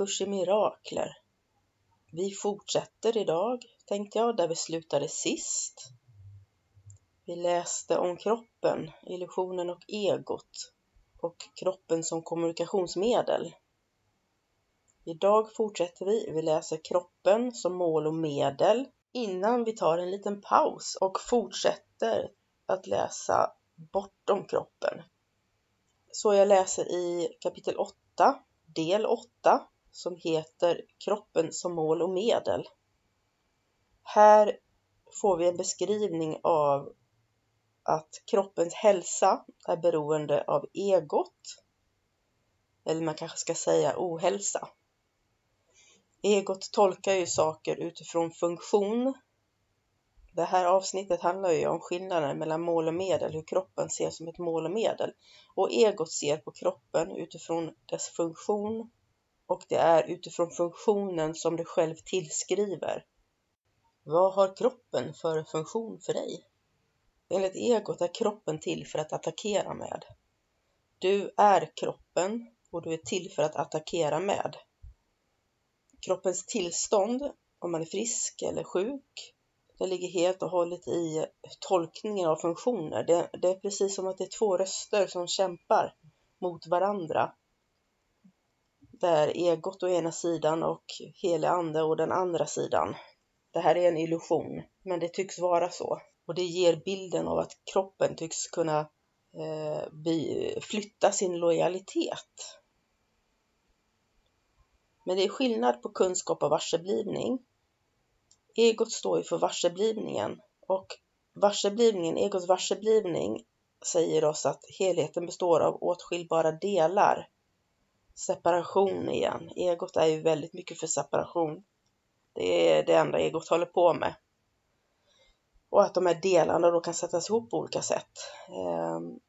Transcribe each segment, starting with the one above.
Kurs i mirakler. Vi fortsätter idag, tänkte jag, där vi slutade sist. Vi läste om kroppen, illusionen och egot och kroppen som kommunikationsmedel. Idag fortsätter vi. Vi läser kroppen som mål och medel innan vi tar en liten paus och fortsätter att läsa bortom kroppen. Så jag läser i kapitel 8 del 8 som heter Kroppen som mål och medel. Här får vi en beskrivning av att kroppens hälsa är beroende av egot. Eller man kanske ska säga ohälsa. Egot tolkar ju saker utifrån funktion. Det här avsnittet handlar ju om skillnaden mellan mål och medel, hur kroppen ser som ett mål och medel. Och egot ser på kroppen utifrån dess funktion och det är utifrån funktionen som du själv tillskriver. Vad har kroppen för funktion för dig? Enligt egot är kroppen till för att attackera med. Du är kroppen och du är till för att attackera med. Kroppens tillstånd, om man är frisk eller sjuk, det ligger helt och hållet i tolkningen av funktioner. Det, det, är precis som att det är två röster som kämpar mot varandra. Där egot å ena sidan och helig ande å den andra sidan. Det här är en illusion, men det tycks vara så. Och det ger bilden av att kroppen tycks kunna eh, flytta sin lojalitet. Men det är skillnad på kunskap och varseblivning. Egot står ju för varseblivningen och varseblivningen, egots varseblivning säger oss att helheten består av åtskiljbara delar. Separation igen. Egot är ju väldigt mycket för separation. Det är det enda egot håller på med. Och att de här delarna då kan sättas ihop på olika sätt. Ehm,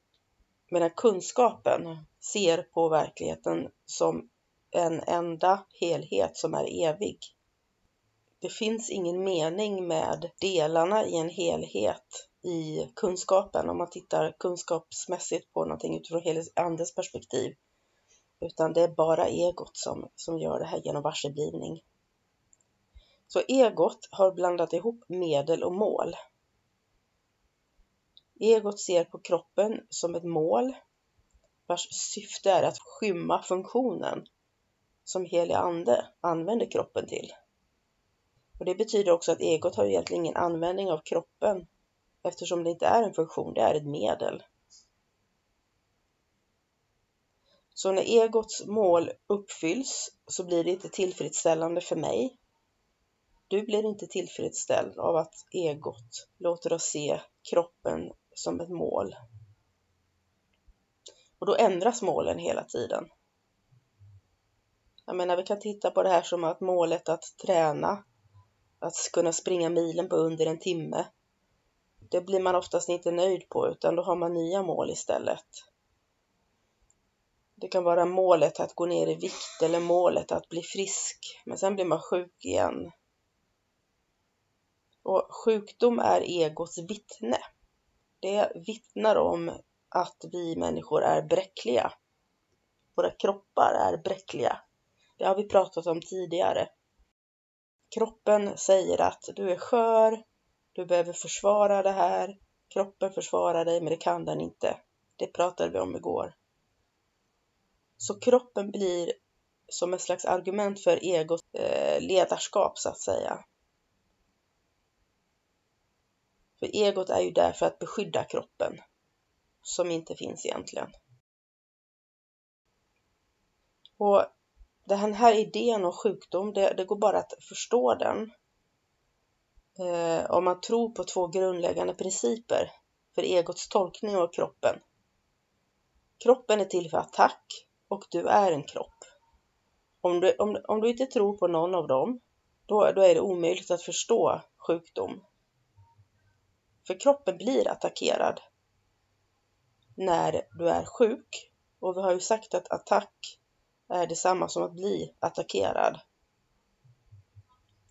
Medan kunskapen ser på verkligheten som en enda helhet som är evig. Det finns ingen mening med delarna i en helhet i kunskapen om man tittar kunskapsmässigt på någonting utifrån andens andes perspektiv. Utan det är bara egot som, som gör det här genom varseblivning. Så egot har blandat ihop medel och mål. Egot ser på kroppen som ett mål vars syfte är att skymma funktionen som helig ande använder kroppen till. Och det betyder också att egot har egentligen ingen användning av kroppen eftersom det inte är en funktion, det är ett medel. Så när egots mål uppfylls så blir det inte tillfredsställande för mig. Du blir inte tillfredsställd av att egot låter oss se kroppen som ett mål. Och då ändras målen hela tiden. Jag menar, vi kan titta på det här som att målet att träna att kunna springa milen på under en timme. Det blir man oftast inte nöjd på utan då har man nya mål istället. Det kan vara målet att gå ner i vikt eller målet att bli frisk, men sen blir man sjuk igen. Och sjukdom är egots vittne. Det vittnar om att vi människor är bräckliga. Våra kroppar är bräckliga. Det har vi pratat om tidigare. kroppen säger att du är skör, du behöver försvara det här, kroppen försvarar dig men det kan den inte. Det pratade vi om igår. Så kroppen blir som ett slags argument för egots eh, ledarskap så att säga. För egot är ju där för att beskydda kroppen, som inte finns egentligen. Och den här idén om sjukdom, det, det går bara att förstå den eh, om man tror på två grundläggande principer för egots tolkning av kroppen. Kroppen är till för attack och du är en kropp. Om du, om, om du inte tror på någon av dem, då, då är det omöjligt att förstå sjukdom. För kroppen blir attackerad när du är sjuk. Och vi har ju sagt att attack är detsamma som att bli attackerad.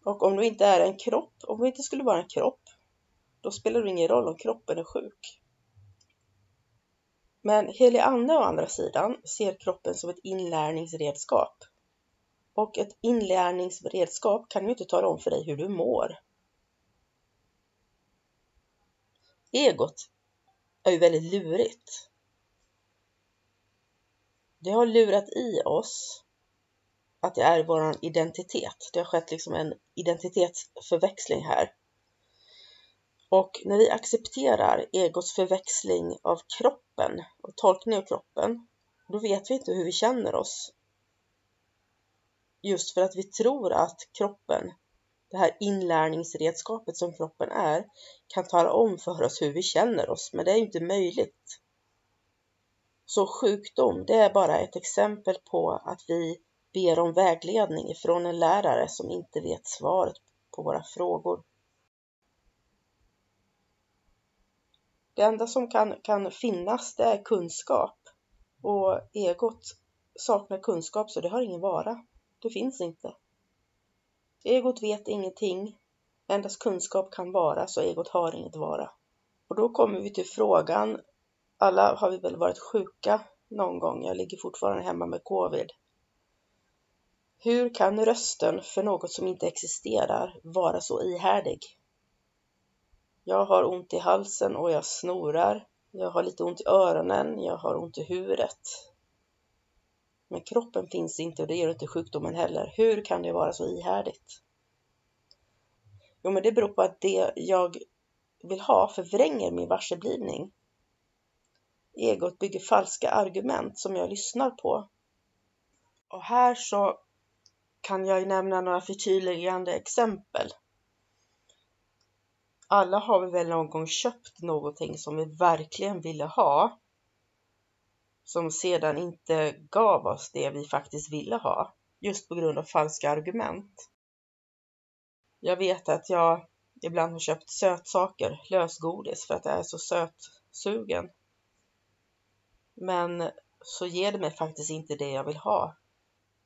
Och om du inte är en kropp, om du inte skulle vara en kropp, då spelar det ingen roll om kroppen är sjuk. Men helig ande å andra sidan ser kroppen som ett inlärningsredskap. Och ett inlärningsredskap kan ju inte tala om för dig hur du mår. Egot är ju väldigt lurigt. Det har lurat i oss att det är vår identitet. Det har skett liksom en identitetsförväxling här. Och när vi accepterar egots förväxling av kroppen och tolkning av kroppen, då vet vi inte hur vi känner oss. Just för att vi tror att kroppen, det här inlärningsredskapet som kroppen är, kan tala om för oss hur vi känner oss, men det är inte möjligt. Så sjukdom, det är bara ett exempel på att vi ber om vägledning ifrån en lärare som inte vet svaret på våra frågor. Det enda som kan, kan finnas det är kunskap och egot saknar kunskap så det har ingen vara. Det finns inte. Egot vet ingenting. Endast kunskap kan vara så egot har inget vara. Och då kommer vi till frågan. Alla har vi väl varit sjuka någon gång. Jag ligger fortfarande hemma med covid. Hur kan rösten för något som inte existerar vara så ihärdig? Jag har ont i halsen och jag snorar. Jag har lite ont i öronen, jag har ont i huvudet. Men kroppen finns inte och det gör inte sjukdomen heller. Hur kan det vara så ihärdigt? Jo, men det beror på att det jag vill ha förvränger min varseblivning. Egot bygger falska argument som jag lyssnar på. Och här så kan jag nämna några förtydligande exempel alla har vi väl någon gång köpt någonting som vi verkligen ville ha som sedan inte gav oss det vi faktiskt ville ha just på grund av falska argument. Jag vet att jag ibland har köpt sötsaker, lösgodis, för att jag är så sötsugen. Men så ger det mig faktiskt inte det jag vill ha.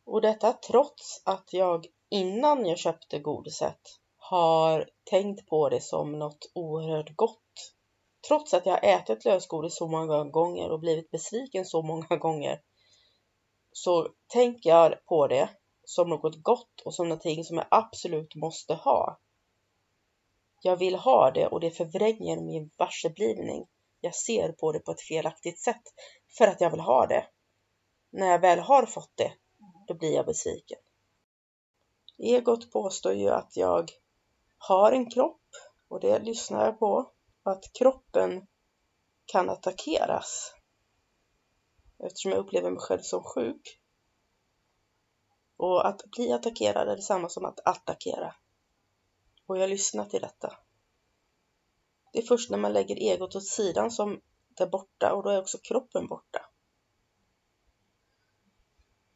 Och detta trots att jag innan jag köpte godiset har tänkt på det som något oerhört gott. Trots att jag har ätit lösgodis så många gånger och blivit besviken så många gånger så tänker jag på det som något gott och som någonting som jag absolut måste ha. Jag vill ha det och det förvränger min varseblivning. Jag ser på det på ett felaktigt sätt för att jag vill ha det. När jag väl har fått det, då blir jag besviken. Egot påstår ju att jag har en kropp och det lyssnar jag på. Att kroppen kan attackeras. Eftersom jag upplever mig själv som sjuk. Och att bli attackerad är detsamma som att attackera. Och jag lyssnar till detta. Det är först när man lägger egot åt sidan som det är borta och då är också kroppen borta.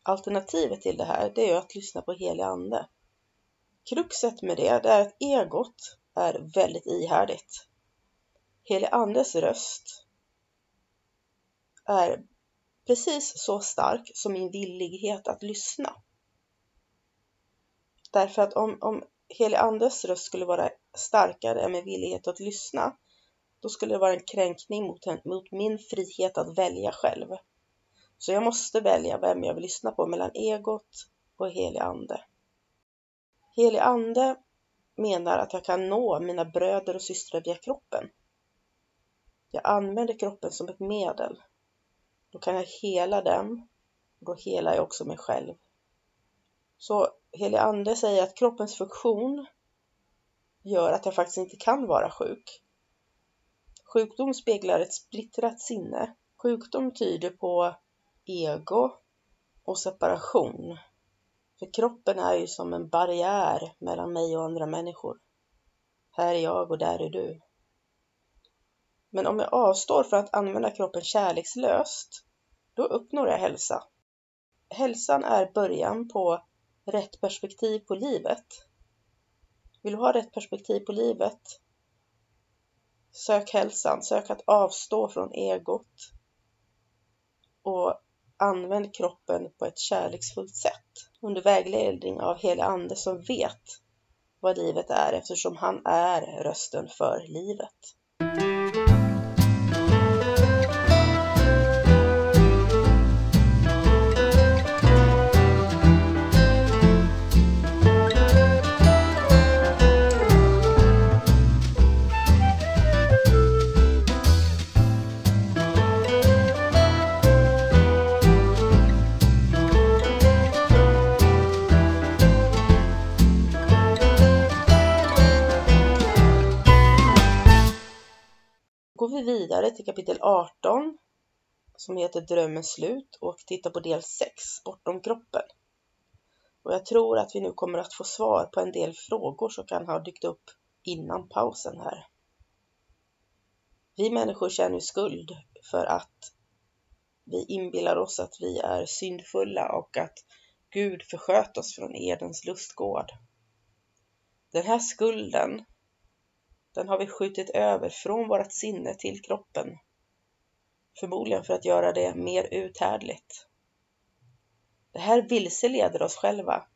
Alternativet till det här, det är att lyssna på helig ande. Kruxet med det, det är att egot är väldigt ihärdigt. Helig Andes röst är precis så stark som min villighet att lyssna. Därför att om, om helig Andes röst skulle vara starkare än min villighet att lyssna, då skulle det vara en kränkning mot, mot min frihet att välja själv. Så jag måste välja vem jag vill lyssna på mellan egot och helig ande. Helig ande menar att jag kan nå mina bröder och systrar via kroppen. Jag använder kroppen som ett medel. Då kan jag hela dem och då helar jag också mig själv. Så helig ande säger att kroppens funktion gör att jag faktiskt inte kan vara sjuk. Sjukdom speglar ett splittrat sinne. Sjukdom tyder på ego och separation. För kroppen är ju som en barriär mellan mig och andra människor. Här är jag och där är du. Men om jag avstår från att använda kroppen kärlekslöst, då uppnår jag hälsa. Hälsan är början på rätt perspektiv på livet. Vill du ha rätt perspektiv på livet? Sök hälsan, sök att avstå från egot och använd kroppen på ett kärleksfullt sätt under vägledning av helig ande som vet vad livet är eftersom han är rösten för livet. Till kapitel 18 som heter Drömmens slut och tittar på del 6, Bortom kroppen. Och jag tror att vi nu kommer att få svar på en del frågor som kan ha dykt upp innan pausen här. Vi människor känner skuld för att vi inbillar oss att vi är syndfulla och att Gud försköt oss från Edens lustgård. Den här skulden den har vi skjutit över från vårt sinne till kroppen. Förmodligen för att göra det mer uthärdligt. Det här vilseleder oss själva.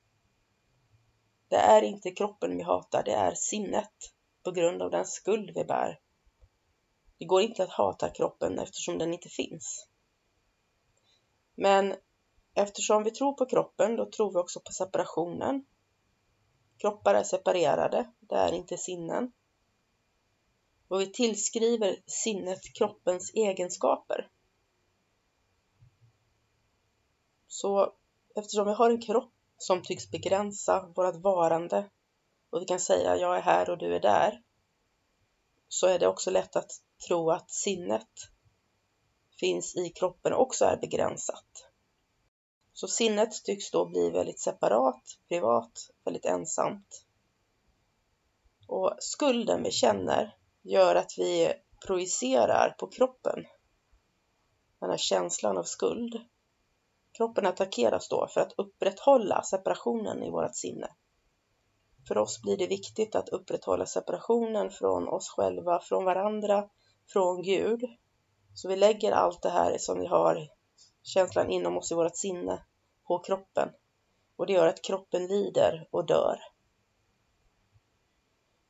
Det är inte kroppen vi hatar, det är sinnet på grund av den skuld vi bär. Det går inte att hata kroppen eftersom den inte finns. Men eftersom vi tror på kroppen, då tror vi också på separationen. Kroppar är separerade, det är inte sinnen och vi tillskriver sinnet kroppens egenskaper. Så eftersom vi har en kropp som tycks begränsa vårt varande och vi kan säga jag är här och du är där så är det också lätt att tro att sinnet finns i kroppen och också är begränsat. Så sinnet tycks då bli väldigt separat, privat, väldigt ensamt. Och skulden vi känner gör att vi projicerar på kroppen den här känslan av skuld. Kroppen attackeras då för att upprätthålla separationen i vårt sinne. För oss blir det viktigt att upprätthålla separationen från oss själva, från varandra, från Gud. Så vi lägger allt det här som vi har, känslan inom oss i vårt sinne, på kroppen. Och det gör att kroppen lider och dör.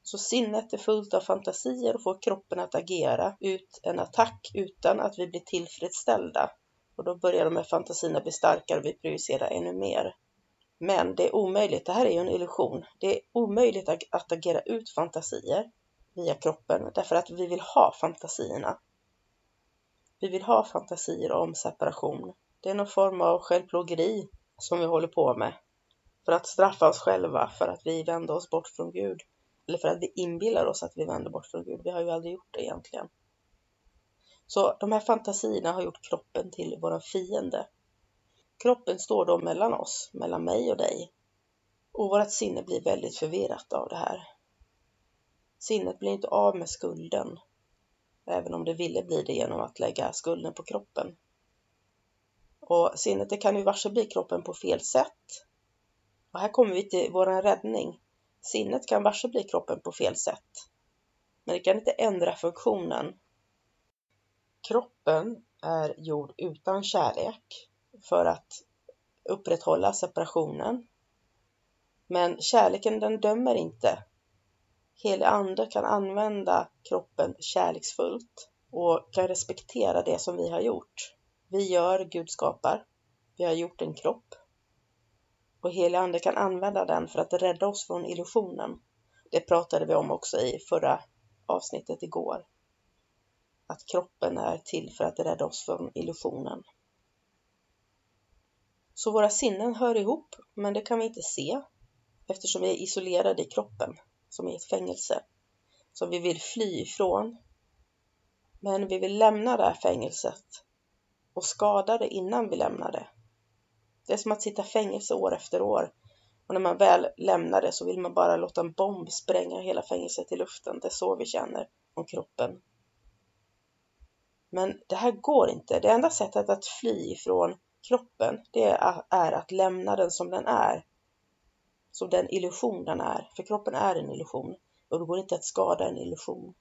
Så sinnet är fullt av fantasier och får kroppen att agera ut en attack utan att vi blir tillfredsställda. Och då börjar de här fantasierna bli starkare och vi projicerar ännu mer. Men det är omöjligt, det här är ju en illusion. Det är omöjligt att agera ut fantasier via kroppen därför att vi vill ha fantasierna. Vi vill ha fantasier om separation. Det är någon form av självplågeri som vi håller på med för att straffa oss själva för att vi vände oss bort från Gud eller för att vi inbillar oss att vi vänder bort från Gud. Vi har ju aldrig gjort det egentligen. Så de här fantasierna har gjort kroppen till vår fiende. Kroppen står då mellan oss, mellan mig och dig. Och vårt sinne blir väldigt förvirrat av det här. Sinnet blir inte av med skulden, även om det ville bli det genom att lägga skulden på kroppen. Och sinnet det kan ju varse bli kroppen på fel sätt. Och här kommer vi till vår räddning. Sinnet kan varse bli kroppen på fel sätt, men det kan inte ändra funktionen. Kroppen är gjord utan kärlek för att upprätthålla separationen. Men kärleken den dömer inte. Helig ande kan använda kroppen kärleksfullt och kan respektera det som vi har gjort. Vi gör, Gud skapar. Vi har gjort en kropp och helig ande kan använda den för att rädda oss från illusionen. Det pratade vi om också i förra avsnittet igår. Att kroppen är till för att rädda oss från illusionen. Så våra sinnen hör ihop, men det kan vi inte se eftersom vi är isolerade i kroppen, som i ett fängelse, som vi vill fly ifrån. Men vi vill lämna det här fängelset och skada det innan vi lämnar det. Det är som att sitta fängelse år efter år och när man väl lämnar det så vill man bara låta en bomb spränga hela fängelset i luften. Det är så vi känner om kroppen. Men det här går inte. Det enda sättet att fly ifrån kroppen, det är att lämna den som den är. Som den illusion den är. För kroppen är en illusion och det går inte att skada en illusion.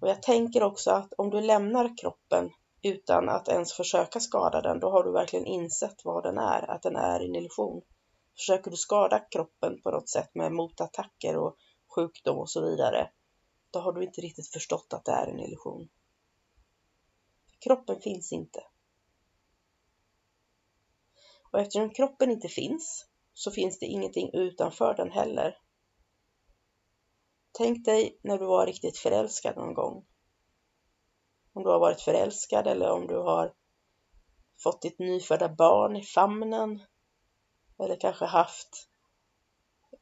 Och jag tänker också att om du lämnar kroppen utan att ens försöka skada den, då har du verkligen insett vad den är, att den är en illusion. Försöker du skada kroppen på något sätt med motattacker och sjukdom och så vidare, då har du inte riktigt förstått att det är en illusion. Kroppen finns inte. Och eftersom kroppen inte finns så finns det ingenting utanför den heller. Tänk dig när du var riktigt förälskad någon gång. Om du har varit förälskad eller om du har fått ditt nyfödda barn i famnen eller kanske haft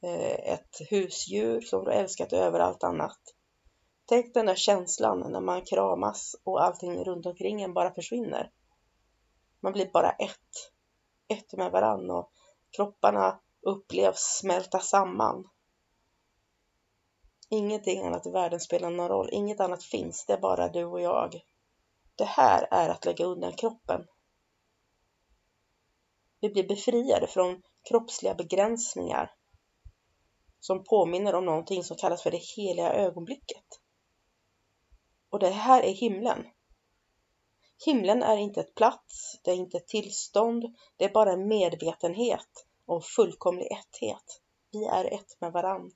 eh, ett husdjur som du älskat över allt annat. Tänk den där känslan när man kramas och allting runt omkring en bara försvinner. Man blir bara ett, ett med varann och kropparna upplevs smälta samman. Ingenting annat i världen spelar någon roll, inget annat finns, det är bara du och jag. Det här är att lägga undan kroppen. Vi blir befriade från kroppsliga begränsningar som påminner om någonting som kallas för det heliga ögonblicket. Och det här är himlen. Himlen är inte ett plats, det är inte ett tillstånd, det är bara en medvetenhet och fullkomlig etthet. Vi är ett med varann.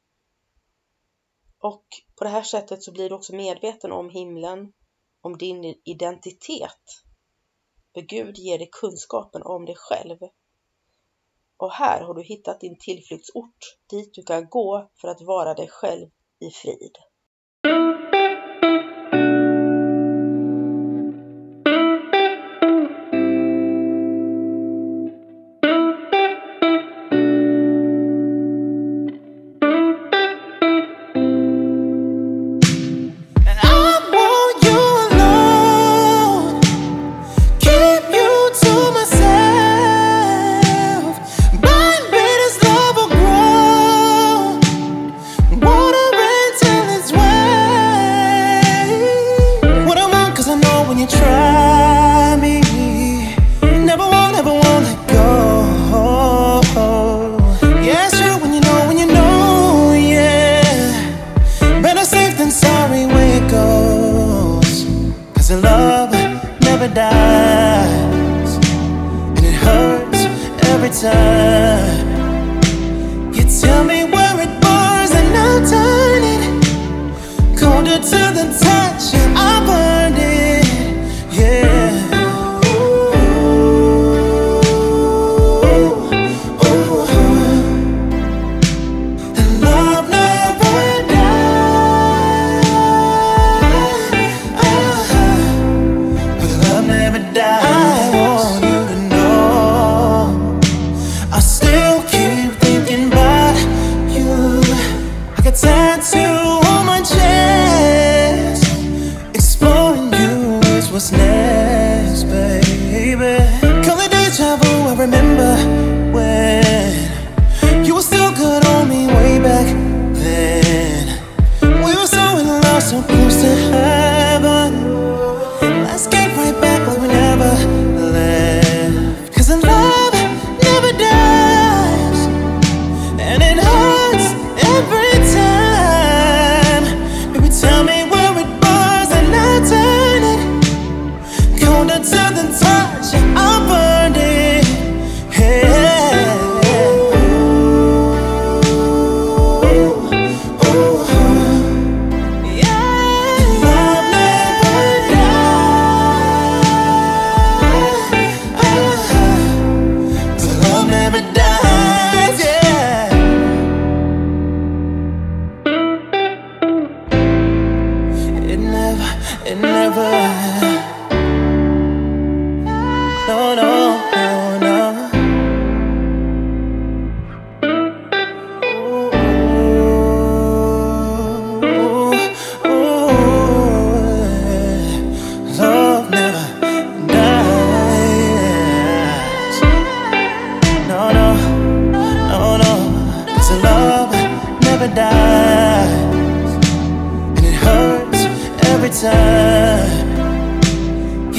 Och på det här sättet så blir du också medveten om himlen, om din identitet. För Gud ger dig kunskapen om dig själv. Och här har du hittat din tillflyktsort dit du kan gå för att vara dig själv i frid.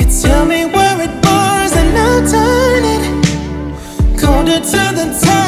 Tell me where it burns, and I'll turn it colder to the burn.